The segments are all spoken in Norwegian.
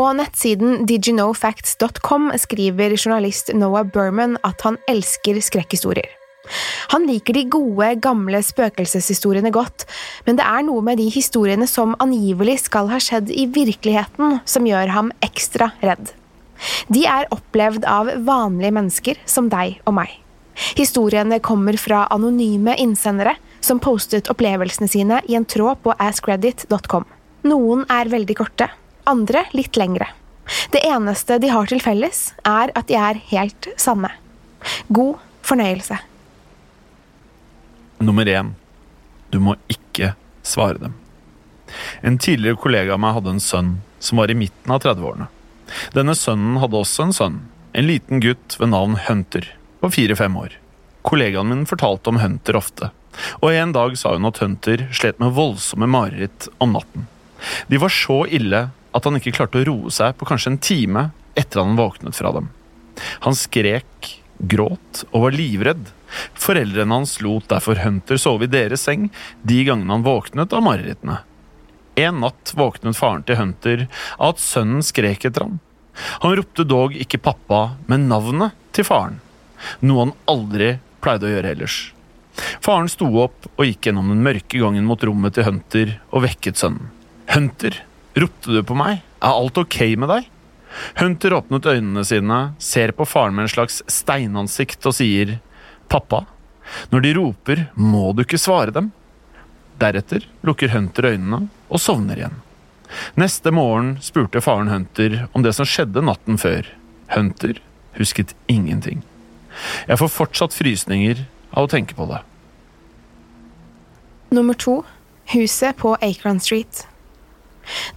På nettsiden diginofacts.com skriver journalist Noah Berman at han elsker skrekkhistorier. Han liker de gode, gamle spøkelseshistoriene godt, men det er noe med de historiene som angivelig skal ha skjedd i virkeligheten, som gjør ham ekstra redd. De er opplevd av vanlige mennesker som deg og meg. Historiene kommer fra anonyme innsendere som postet opplevelsene sine i en tråd på askreddit.com. Noen er veldig korte, andre litt lengre. Det eneste de har til felles, er at de er helt sanne. God fornøyelse. Nummer én. Du må ikke svare dem. En tidligere kollega av meg hadde en sønn som var i midten av 30-årene. Denne sønnen hadde også en sønn, en liten gutt ved navn Hunter, på fire-fem år. Kollegaen min fortalte om Hunter ofte, og en dag sa hun at Hunter slet med voldsomme mareritt om natten. De var så ille at han ikke klarte å roe seg på kanskje en time etter han våknet fra dem. Han skrek, gråt og var livredd. Foreldrene hans lot derfor Hunter sove i deres seng de gangene han våknet av marerittene. En natt våknet faren til Hunter av at sønnen skrek etter ham. Han ropte dog ikke pappa, men navnet til faren, noe han aldri pleide å gjøre ellers. Faren sto opp og gikk gjennom den mørke gangen mot rommet til Hunter og vekket sønnen. Hunter, ropte du på meg? Er alt ok med deg? Hunter åpnet øynene sine, ser på faren med en slags steinansikt og sier Pappa, når de roper, må du ikke svare dem. Deretter lukker Hunter øynene og sovner igjen. Neste morgen spurte faren Hunter om det som skjedde natten før. Hunter husket ingenting. Jeg får fortsatt frysninger av å tenke på det. Nummer to Huset på Acron Street.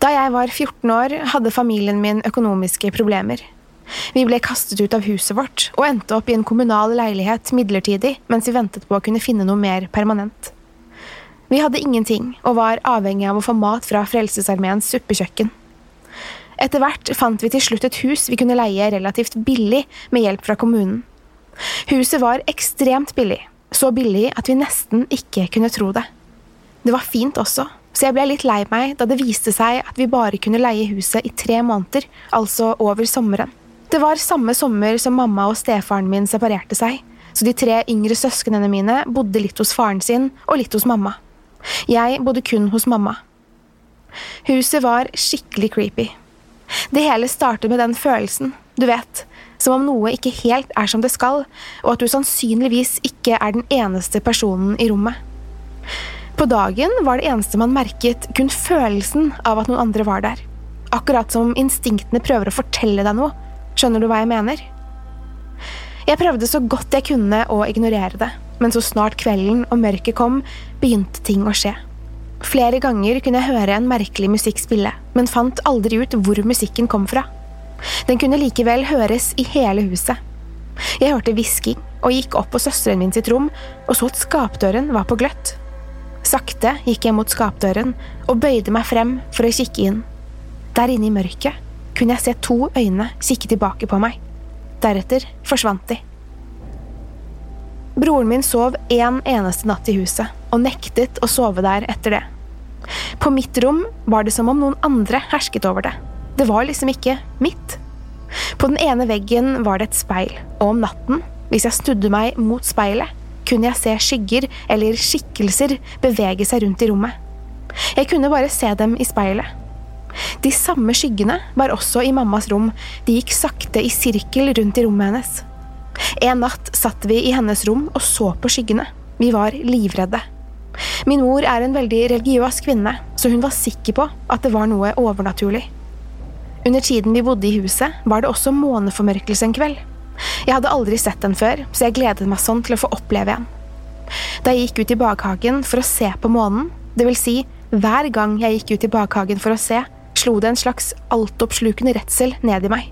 Da jeg var 14 år, hadde familien min økonomiske problemer. Vi ble kastet ut av huset vårt og endte opp i en kommunal leilighet midlertidig mens vi ventet på å kunne finne noe mer permanent. Vi hadde ingenting og var avhengig av å få mat fra Frelsesarmeens suppekjøkken. Etter hvert fant vi til slutt et hus vi kunne leie relativt billig med hjelp fra kommunen. Huset var ekstremt billig, så billig at vi nesten ikke kunne tro det. Det var fint også, så jeg ble litt lei meg da det viste seg at vi bare kunne leie huset i tre måneder, altså over sommeren. Det var samme sommer som mamma og stefaren min separerte seg, så de tre yngre søsknene mine bodde litt hos faren sin og litt hos mamma. Jeg bodde kun hos mamma. Huset var skikkelig creepy. Det hele startet med den følelsen, du vet, som om noe ikke helt er som det skal, og at du sannsynligvis ikke er den eneste personen i rommet. På dagen var det eneste man merket, kun følelsen av at noen andre var der. akkurat som instinktene prøver å fortelle deg noe. Skjønner du hva jeg mener? Jeg prøvde så godt jeg kunne å ignorere det, men så snart kvelden og mørket kom, begynte ting å skje. Flere ganger kunne jeg høre en merkelig musikk spille, men fant aldri ut hvor musikken kom fra. Den kunne likevel høres i hele huset. Jeg hørte hvisking og gikk opp på søsteren min sitt rom og så at skapdøren var på gløtt. Sakte gikk jeg mot skapdøren og bøyde meg frem for å kikke inn. Der inne i mørket kunne jeg se to øyne kikke tilbake på meg. Deretter forsvant de. Broren min sov en eneste natt i huset, og nektet å sove der etter det. På mitt rom var det som om noen andre hersket over det. Det var liksom ikke mitt. På den ene veggen var det et speil, og om natten, hvis jeg snudde meg mot speilet, kunne jeg se skygger eller skikkelser bevege seg rundt i rommet. Jeg kunne bare se dem i speilet. De samme skyggene var også i mammas rom, de gikk sakte i sirkel rundt i rommet hennes. En natt satt vi i hennes rom og så på skyggene. Vi var livredde. Min mor er en veldig religiøs kvinne, så hun var sikker på at det var noe overnaturlig. Under tiden vi bodde i huset, var det også måneformørkelse en kveld. Jeg hadde aldri sett den før, så jeg gledet meg sånn til å få oppleve en. Da jeg gikk ut i bakhagen for å se på månen, det vil si hver gang jeg gikk ut i bakhagen for å se, slo det en slags altoppslukende redsel ned i meg.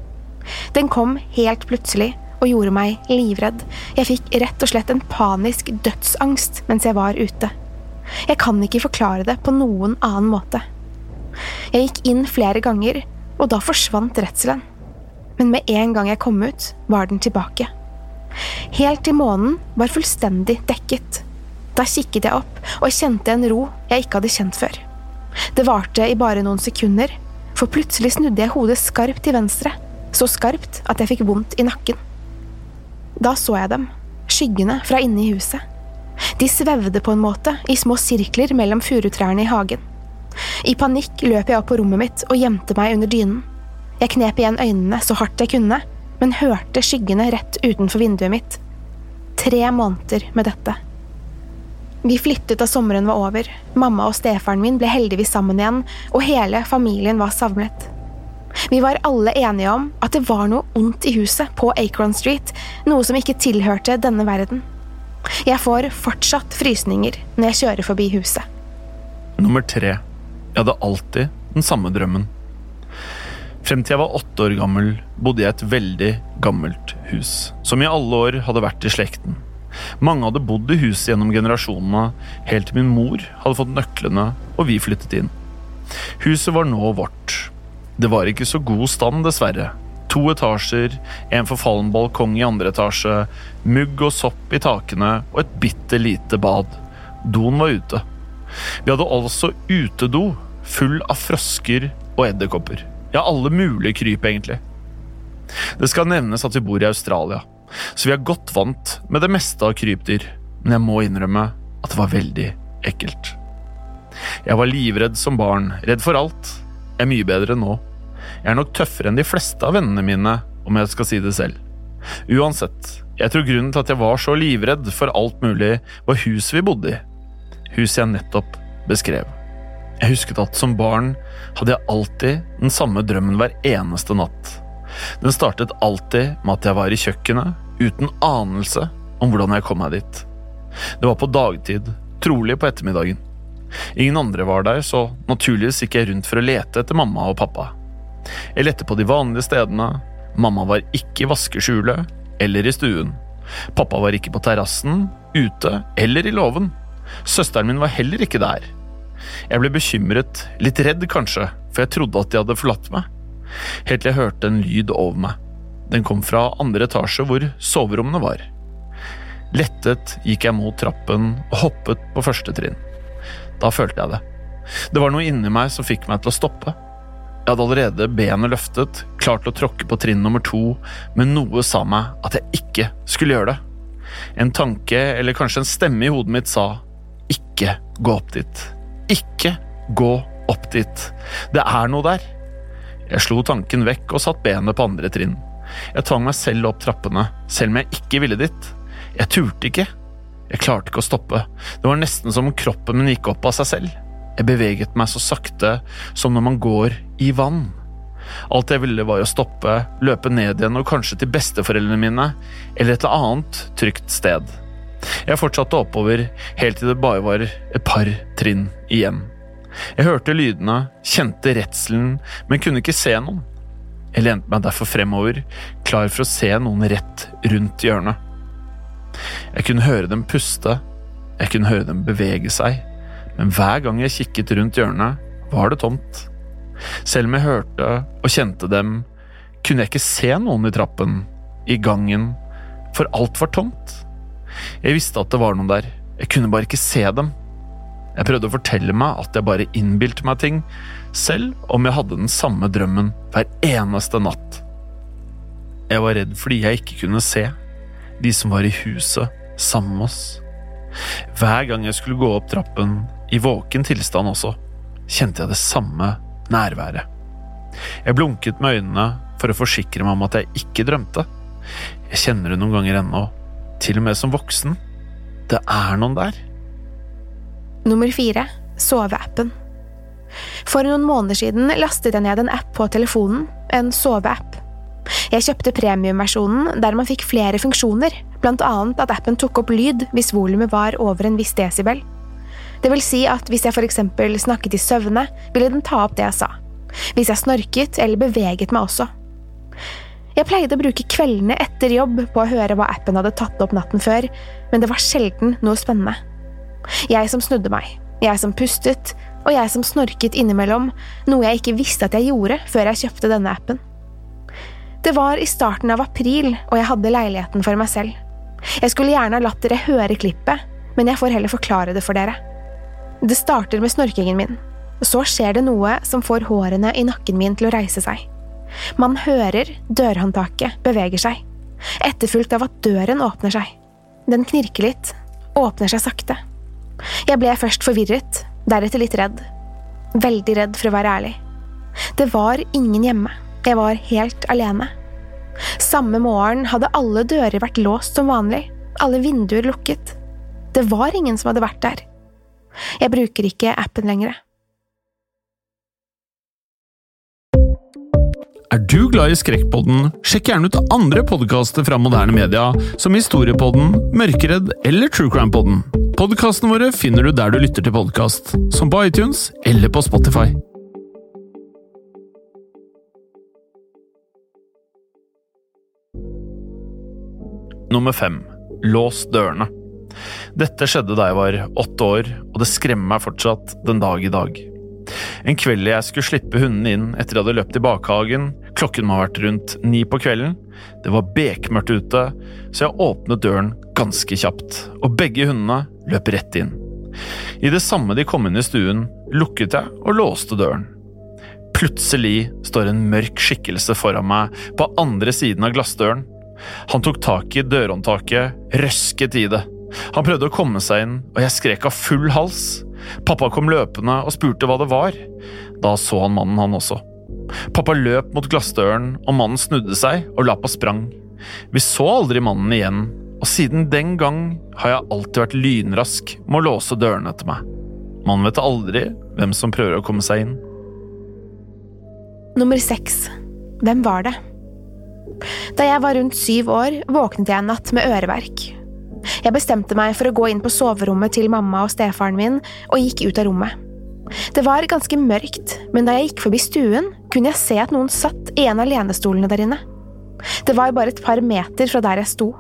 Den kom helt plutselig og gjorde meg livredd. Jeg fikk rett og slett en panisk dødsangst mens jeg var ute. Jeg kan ikke forklare det på noen annen måte. Jeg gikk inn flere ganger, og da forsvant redselen. Men med en gang jeg kom ut, var den tilbake. Helt til månen var fullstendig dekket. Da kikket jeg opp og kjente en ro jeg ikke hadde kjent før. Det varte i bare noen sekunder, for plutselig snudde jeg hodet skarpt til venstre, så skarpt at jeg fikk vondt i nakken. Da så jeg dem, skyggene fra inne i huset. De svevde på en måte, i små sirkler mellom furutrærne i hagen. I panikk løp jeg opp på rommet mitt og gjemte meg under dynen. Jeg knep igjen øynene så hardt jeg kunne, men hørte skyggene rett utenfor vinduet mitt. Tre måneder med dette. Vi flyttet da sommeren var over, mamma og stefaren min ble heldigvis sammen igjen, og hele familien var savnet. Vi var alle enige om at det var noe ondt i huset på Acron Street, noe som ikke tilhørte denne verden. Jeg får fortsatt frysninger når jeg kjører forbi huset. Nummer tre. Jeg hadde alltid den samme drømmen. Frem til jeg var åtte år gammel, bodde jeg i et veldig gammelt hus, som i alle år hadde vært i slekten. Mange hadde bodd i huset gjennom generasjonene, helt til min mor hadde fått nøklene og vi flyttet inn. Huset var nå vårt. Det var ikke så god stand, dessverre. To etasjer, en forfallen balkong i andre etasje, mugg og sopp i takene og et bitte lite bad. Doen var ute. Vi hadde altså utedo, full av frosker og edderkopper. Ja, alle mulige kryp, egentlig. Det skal nevnes at vi bor i Australia så vi er godt vant med det meste av krypdyr, men jeg må innrømme at det var veldig ekkelt. Jeg var livredd som barn, redd for alt. Jeg er mye bedre nå. Jeg er nok tøffere enn de fleste av vennene mine, om jeg skal si det selv. Uansett, jeg tror grunnen til at jeg var så livredd for alt mulig, var huset vi bodde i. Huset jeg nettopp beskrev. Jeg husket at som barn hadde jeg alltid den samme drømmen hver eneste natt. Den startet alltid med at jeg var i kjøkkenet, uten anelse om hvordan jeg kom meg dit. Det var på dagtid, trolig på ettermiddagen. Ingen andre var der, så naturligvis gikk jeg rundt for å lete etter mamma og pappa. Jeg lette på de vanlige stedene. Mamma var ikke i vaskeskjulet eller i stuen. Pappa var ikke på terrassen, ute eller i låven. Søsteren min var heller ikke der. Jeg ble bekymret, litt redd kanskje, for jeg trodde at de hadde forlatt meg helt til jeg hørte en lyd over meg. Den kom fra andre etasje hvor soverommene var. Lettet gikk jeg mot trappen og hoppet på første trinn. Da følte jeg det. Det var noe inni meg som fikk meg til å stoppe. Jeg hadde allerede benet løftet, klar til å tråkke på trinn nummer to, men noe sa meg at jeg ikke skulle gjøre det. En tanke, eller kanskje en stemme i hodet mitt sa ikke gå opp dit. Ikke gå opp dit. Det er noe der. Jeg slo tanken vekk og satt benet på andre trinn. Jeg tvang meg selv opp trappene, selv om jeg ikke ville dit. Jeg turte ikke. Jeg klarte ikke å stoppe. Det var nesten som om kroppen min gikk opp av seg selv. Jeg beveget meg så sakte som når man går i vann. Alt jeg ville var å stoppe, løpe ned igjen og kanskje til besteforeldrene mine, eller et eller annet trygt sted. Jeg fortsatte oppover helt til det bare var et par trinn igjen. Jeg hørte lydene, kjente redselen, men kunne ikke se noen. Jeg lente meg derfor fremover, klar for å se noen rett rundt hjørnet. Jeg kunne høre dem puste, jeg kunne høre dem bevege seg, men hver gang jeg kikket rundt hjørnet, var det tomt. Selv om jeg hørte og kjente dem, kunne jeg ikke se noen i trappen, i gangen, for alt var tomt. Jeg visste at det var noen der, jeg kunne bare ikke se dem. Jeg prøvde å fortelle meg at jeg bare innbilte meg ting, selv om jeg hadde den samme drømmen hver eneste natt. Jeg var redd fordi jeg ikke kunne se de som var i huset sammen med oss. Hver gang jeg skulle gå opp trappen, i våken tilstand også, kjente jeg det samme nærværet. Jeg blunket med øynene for å forsikre meg om at jeg ikke drømte. Jeg kjenner det noen ganger ennå, til og med som voksen. Det er noen der. Nummer fire soveappen. For noen måneder siden lastet jeg ned en app på telefonen, en soveapp. Jeg kjøpte premiumversjonen der man fikk flere funksjoner, blant annet at appen tok opp lyd hvis volumet var over en viss desibel. Det vil si at hvis jeg for eksempel snakket i søvne, ville den ta opp det jeg sa. Hvis jeg snorket eller beveget meg også. Jeg pleide å bruke kveldene etter jobb på å høre hva appen hadde tatt opp natten før, men det var sjelden noe spennende. Jeg som snudde meg, jeg som pustet, og jeg som snorket innimellom, noe jeg ikke visste at jeg gjorde før jeg kjøpte denne appen. Det var i starten av april, og jeg hadde leiligheten for meg selv. Jeg skulle gjerne ha latt dere høre klippet, men jeg får heller forklare det for dere. Det starter med snorkingen min. Så skjer det noe som får hårene i nakken min til å reise seg. Man hører dørhåndtaket beveger seg, etterfulgt av at døren åpner seg. Den knirker litt, åpner seg sakte. Jeg ble først forvirret, deretter litt redd. Veldig redd, for å være ærlig. Det var ingen hjemme, jeg var helt alene. Samme morgen hadde alle dører vært låst som vanlig, alle vinduer lukket. Det var ingen som hadde vært der. Jeg bruker ikke appen lenger. Er du glad i Skrekkpodden, sjekk gjerne ut andre podkaster fra moderne media, som Historiepodden, Mørkeredd eller True Crime-podden. Podkastene våre finner du der du lytter til podkast, som på iTunes eller på Spotify. Nummer fem Lås dørene. Dette skjedde da jeg var åtte år, og det skremmer meg fortsatt den dag i dag. En kveld jeg skulle slippe hundene inn etter jeg hadde løpt i bakhagen, klokken må ha vært rundt ni på kvelden, det var bekmørkt ute, så jeg åpnet døren ganske kjapt, og begge hundene løp rett inn. I det samme de kom inn i stuen, lukket jeg og låste døren. Plutselig står en mørk skikkelse foran meg på andre siden av glassdøren. Han tok tak i dørhåndtaket, røsket i det. Han prøvde å komme seg inn, og jeg skrek av full hals. Pappa kom løpende og spurte hva det var. Da så han mannen, han også. Pappa løp mot glassdøren, og mannen snudde seg og la på sprang. Vi så aldri mannen igjen, og siden den gang har jeg alltid vært lynrask med å låse dørene etter meg. Man vet aldri hvem som prøver å komme seg inn. Nummer seks. Hvem var det? Da jeg var rundt syv år, våknet jeg en natt med øreverk. Jeg bestemte meg for å gå inn på soverommet til mamma og stefaren min, og gikk ut av rommet. Det var ganske mørkt, men da jeg gikk forbi stuen, kunne jeg se at noen satt i en av lenestolene der inne. Det var bare et par meter fra der jeg sto.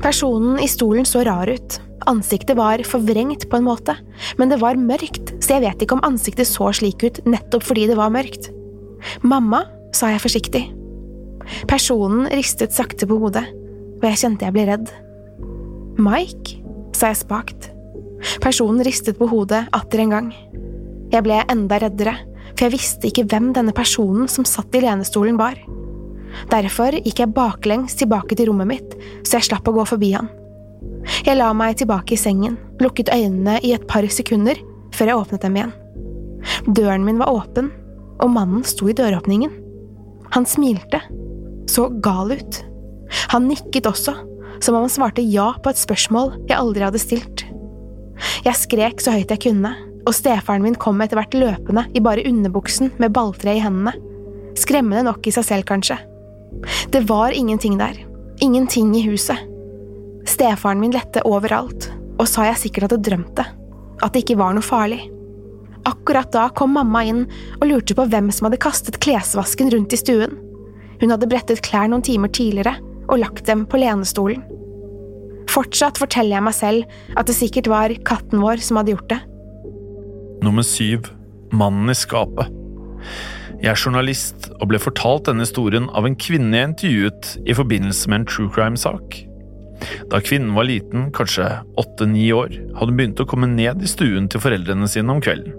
Personen i stolen så rar ut, ansiktet var forvrengt på en måte, men det var mørkt, så jeg vet ikke om ansiktet så slik ut nettopp fordi det var mørkt. Mamma, sa jeg forsiktig. Personen ristet sakte på hodet, og jeg kjente jeg ble redd. Mike, sa jeg spakt. Personen ristet på hodet atter en gang. Jeg ble enda reddere, for jeg visste ikke hvem denne personen som satt i lenestolen var. Derfor gikk jeg baklengs tilbake til rommet mitt, så jeg slapp å gå forbi han. Jeg la meg tilbake i sengen, lukket øynene i et par sekunder før jeg åpnet dem igjen. Døren min var åpen, og mannen sto i døråpningen. Han smilte, så gal ut. Han nikket også, som om han svarte ja på et spørsmål jeg aldri hadde stilt. Jeg skrek så høyt jeg kunne, og stefaren min kom etter hvert løpende i bare underbuksen med balltre i hendene. Skremmende nok i seg selv, kanskje. Det var ingenting der. Ingenting i huset. Stefaren min lette overalt, og sa jeg sikkert hadde drømt det. At det ikke var noe farlig. Akkurat da kom mamma inn og lurte på hvem som hadde kastet klesvasken rundt i stuen. Hun hadde brettet klær noen timer tidligere og lagt dem på lenestolen. Fortsatt forteller jeg meg selv at det sikkert var katten vår som hadde gjort det. Nummer syv Mannen i skapet. Jeg er journalist og ble fortalt denne historien av en kvinne jeg intervjuet i forbindelse med en true crime-sak. Da kvinnen var liten, kanskje åtte–ni år, hadde hun begynt å komme ned i stuen til foreldrene sine om kvelden.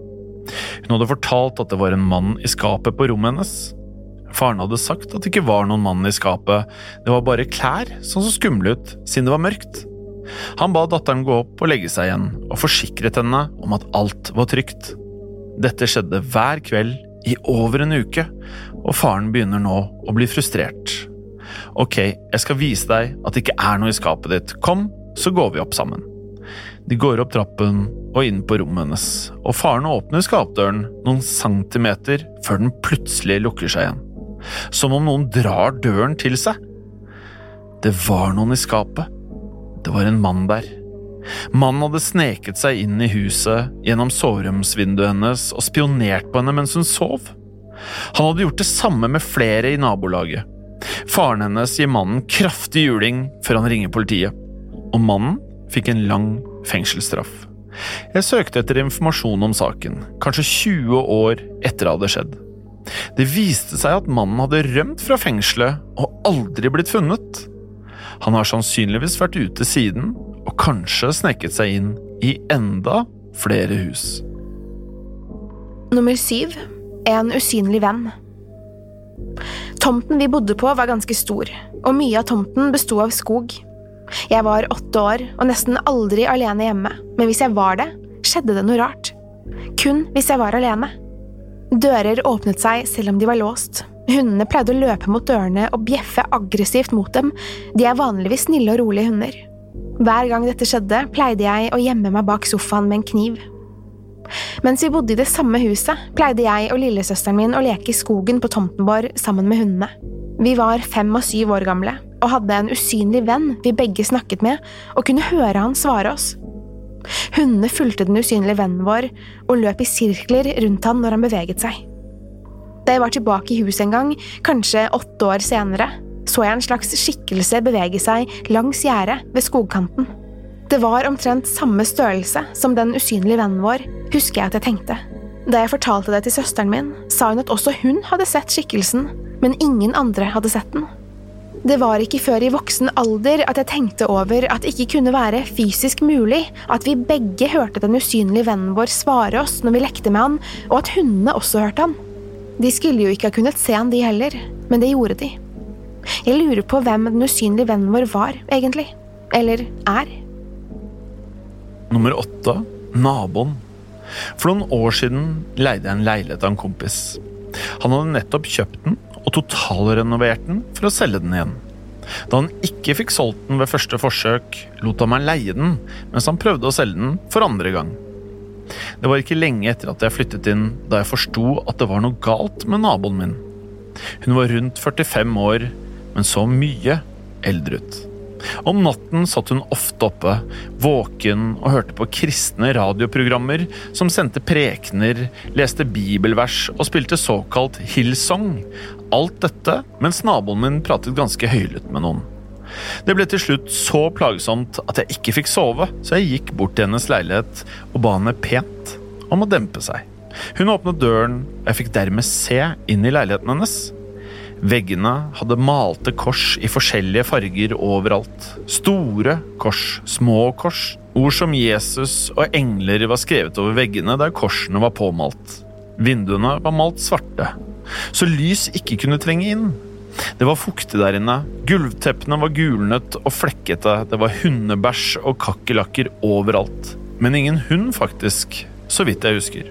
Hun hadde fortalt at det var en mann i skapet på rommet hennes. Faren hadde sagt at det ikke var noen mann i skapet, det var bare klær som så skumle ut siden det var mørkt. Han ba datteren gå opp og legge seg igjen, og forsikret henne om at alt var trygt. Dette skjedde hver kveld i over en uke, og faren begynner nå å bli frustrert. Ok, jeg skal vise deg at det ikke er noe i skapet ditt, kom, så går vi opp sammen. De går opp trappen og inn på rommet hennes, og faren åpner skapdøren noen centimeter før den plutselig lukker seg igjen som om noen drar døren til seg. Det var noen i skapet. Det var en mann der. Mannen hadde sneket seg inn i huset gjennom soveromsvinduet hennes og spionert på henne mens hun sov. Han hadde gjort det samme med flere i nabolaget. Faren hennes gir mannen kraftig juling før han ringer politiet, og mannen fikk en lang fengselsstraff. Jeg søkte etter informasjon om saken, kanskje 20 år etter det hadde skjedd. Det viste seg at mannen hadde rømt fra fengselet og aldri blitt funnet. Han har sannsynligvis vært ute siden, og kanskje sneket seg inn i enda flere hus. Nummer syv En usynlig venn. Tomten vi bodde på, var ganske stor, og mye av tomten besto av skog. Jeg var åtte år og nesten aldri alene hjemme, men hvis jeg var det, skjedde det noe rart. Kun hvis jeg var alene. Dører åpnet seg selv om de var låst. Hundene pleide å løpe mot dørene og bjeffe aggressivt mot dem, de er vanligvis snille og rolige hunder. Hver gang dette skjedde, pleide jeg å gjemme meg bak sofaen med en kniv. Mens vi bodde i det samme huset, pleide jeg og lillesøsteren min å leke i skogen på tomten vår sammen med hundene. Vi var fem og syv år gamle og hadde en usynlig venn vi begge snakket med og kunne høre han svare oss. Hundene fulgte den usynlige vennen vår og løp i sirkler rundt han når han beveget seg. Da jeg var tilbake i huset en gang, kanskje åtte år senere, så jeg en slags skikkelse bevege seg langs gjerdet ved skogkanten. Det var omtrent samme størrelse som den usynlige vennen vår, husker jeg at jeg tenkte. Da jeg fortalte det til søsteren min, sa hun at også hun hadde sett skikkelsen, men ingen andre hadde sett den. Det var ikke før i voksen alder at jeg tenkte over at det ikke kunne være fysisk mulig at vi begge hørte den usynlige vennen vår svare oss når vi lekte med han, og at hundene også hørte han. De skulle jo ikke ha kunnet se han, de heller, men det gjorde de. Jeg lurer på hvem den usynlige vennen vår var, egentlig. Eller er. Nummer åtte naboen. For noen år siden leide jeg en leilighet av en kompis. Han hadde nettopp kjøpt den og totalrenoverte den for å selge den igjen. Da han ikke fikk solgt den ved første forsøk, lot han meg leie den mens han prøvde å selge den for andre gang. Det var ikke lenge etter at jeg flyttet inn da jeg forsto at det var noe galt med naboen min. Hun var rundt 45 år, men så mye eldre ut. Om natten satt hun ofte oppe, våken og hørte på kristne radioprogrammer som sendte prekener, leste bibelvers og spilte såkalt Hillsong. Alt dette mens naboen min pratet ganske høylytt med noen. Det ble til slutt så plagsomt at jeg ikke fikk sove, så jeg gikk bort til hennes leilighet og ba henne pent om å dempe seg. Hun åpnet døren, og jeg fikk dermed se inn i leiligheten hennes. Veggene hadde malte kors i forskjellige farger overalt. Store kors, små kors. Ord som Jesus og engler var skrevet over veggene der korsene var påmalt. Vinduene var malt svarte, så lys ikke kunne trenge inn. Det var fuktig der inne, gulvteppene var gulnet og flekkete, det var hundebæsj og kakerlakker overalt. Men ingen hund, faktisk, så vidt jeg husker.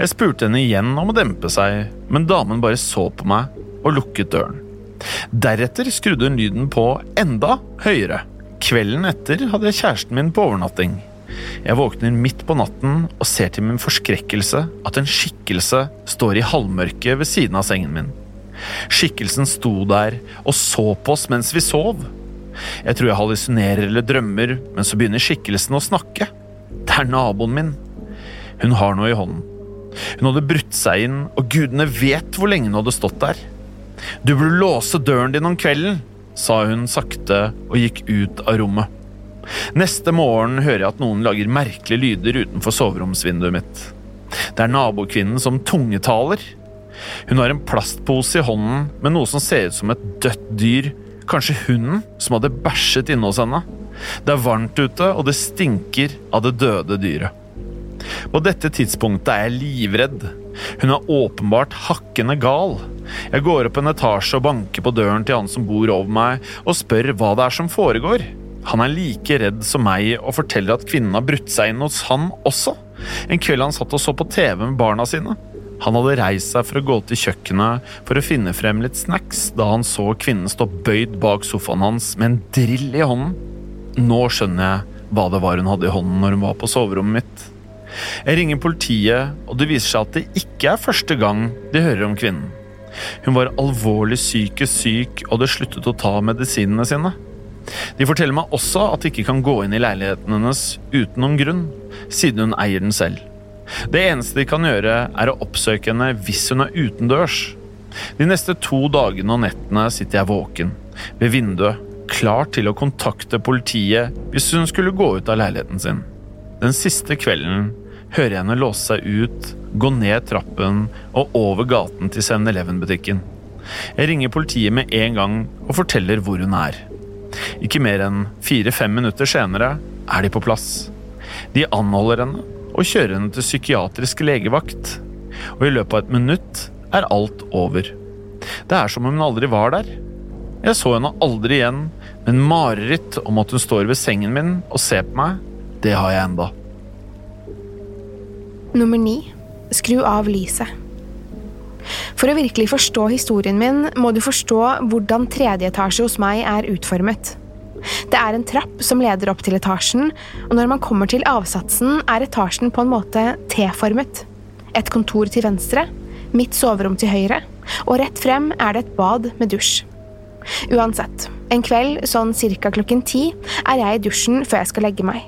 Jeg spurte henne igjen om å dempe seg, men damen bare så på meg og lukket døren. Deretter skrudde hun lyden på enda høyere. Kvelden etter hadde jeg kjæresten min på overnatting. Jeg våkner midt på natten og ser til min forskrekkelse at en skikkelse står i halvmørket ved siden av sengen min. Skikkelsen sto der og så på oss mens vi sov. Jeg tror jeg hallusinerer eller drømmer, men så begynner skikkelsen å snakke. Det er naboen min. Hun har noe i hånden. Hun hadde brutt seg inn, og gudene vet hvor lenge hun hadde stått der. Du burde låse døren din om kvelden, sa hun sakte og gikk ut av rommet. Neste morgen hører jeg at noen lager merkelige lyder utenfor soveromsvinduet mitt. Det er nabokvinnen som tungetaler. Hun har en plastpose i hånden med noe som ser ut som et dødt dyr, kanskje hunden som hadde bæsjet inne hos henne. Det er varmt ute, og det stinker av det døde dyret. På dette tidspunktet er jeg livredd. Hun er åpenbart hakkende gal. Jeg går opp en etasje og banker på døren til han som bor over meg, og spør hva det er som foregår. Han er like redd som meg og forteller at kvinnen har brutt seg inn hos han også. En kveld han satt og så på TV med barna sine. Han hadde reist seg for å gå til kjøkkenet for å finne frem litt snacks da han så kvinnen stå bøyd bak sofaen hans med en drill i hånden. Nå skjønner jeg hva det var hun hadde i hånden når hun var på soverommet mitt. Jeg ringer politiet, og det viser seg at det ikke er første gang de hører om kvinnen. Hun var alvorlig psykisk syk og hadde sluttet å ta medisinene sine. De forteller meg også at de ikke kan gå inn i leiligheten hennes uten noen grunn, siden hun eier den selv. Det eneste de kan gjøre, er å oppsøke henne hvis hun er utendørs. De neste to dagene og nettene sitter jeg våken, ved vinduet, klar til å kontakte politiet hvis hun skulle gå ut av leiligheten sin. Den siste kvelden hører jeg henne låse seg ut, gå ned trappen og over gaten til 7-Eleven-butikken. Jeg ringer politiet med en gang og forteller hvor hun er. Ikke mer enn fire-fem minutter senere er de på plass. De anholder henne og kjører henne til psykiatrisk legevakt. Og i løpet av et minutt er alt over. Det er som om hun aldri var der. Jeg så henne aldri igjen, men mareritt om at hun står ved sengen min og ser på meg, det har jeg enda. Nummer ni. Skru av lyset. For å virkelig forstå historien min, må du forstå hvordan tredje etasje hos meg er utformet. Det er en trapp som leder opp til etasjen, og når man kommer til avsatsen, er etasjen på en måte T-formet. Et kontor til venstre, mitt soverom til høyre, og rett frem er det et bad med dusj. Uansett, en kveld sånn cirka klokken ti er jeg i dusjen før jeg skal legge meg.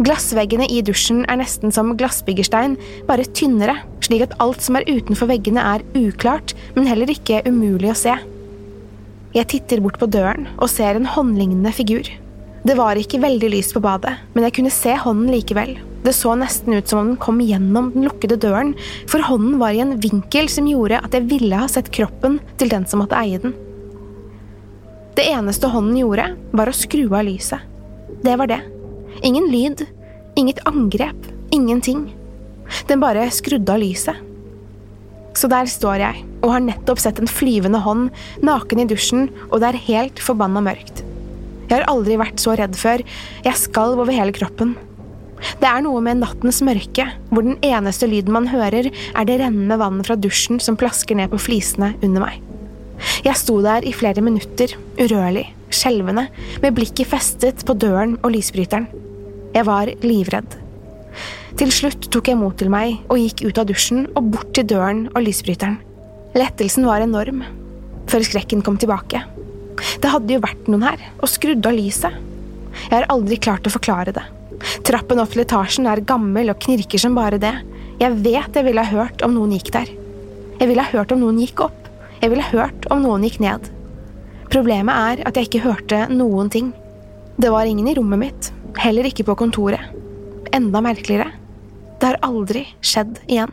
Glassveggene i dusjen er nesten som glassbyggerstein, bare tynnere, slik at alt som er utenfor veggene er uklart, men heller ikke umulig å se. Jeg titter bort på døren og ser en håndlignende figur. Det var ikke veldig lyst på badet, men jeg kunne se hånden likevel. Det så nesten ut som om den kom gjennom den lukkede døren, for hånden var i en vinkel som gjorde at jeg ville ha sett kroppen til den som måtte eie den. Det eneste hånden gjorde, var å skru av lyset. Det var det. Ingen lyd, inget angrep, ingenting. Den bare skrudde av lyset. Så der står jeg og har nettopp sett en flyvende hånd naken i dusjen, og det er helt forbanna mørkt. Jeg har aldri vært så redd før, jeg skalv over hele kroppen. Det er noe med nattens mørke, hvor den eneste lyden man hører, er det rennende vannet fra dusjen som plasker ned på flisene under meg. Jeg sto der i flere minutter, urørlig, skjelvende, med blikket festet på døren og lysbryteren. Jeg var livredd. Til slutt tok jeg mot til meg og gikk ut av dusjen og bort til døren og lysbryteren. Lettelsen var enorm, før skrekken kom tilbake. Det hadde jo vært noen her, og skrudd av lyset. Jeg har aldri klart å forklare det. Trappen opp til etasjen er gammel og knirker som bare det. Jeg vet jeg ville ha hørt om noen gikk der. Jeg ville ha hørt om noen gikk opp. Jeg ville ha hørt om noen gikk ned. Problemet er at jeg ikke hørte noen ting. Det var ingen i rommet mitt, Heller ikke på kontoret. Enda merkeligere. Det har aldri skjedd igjen.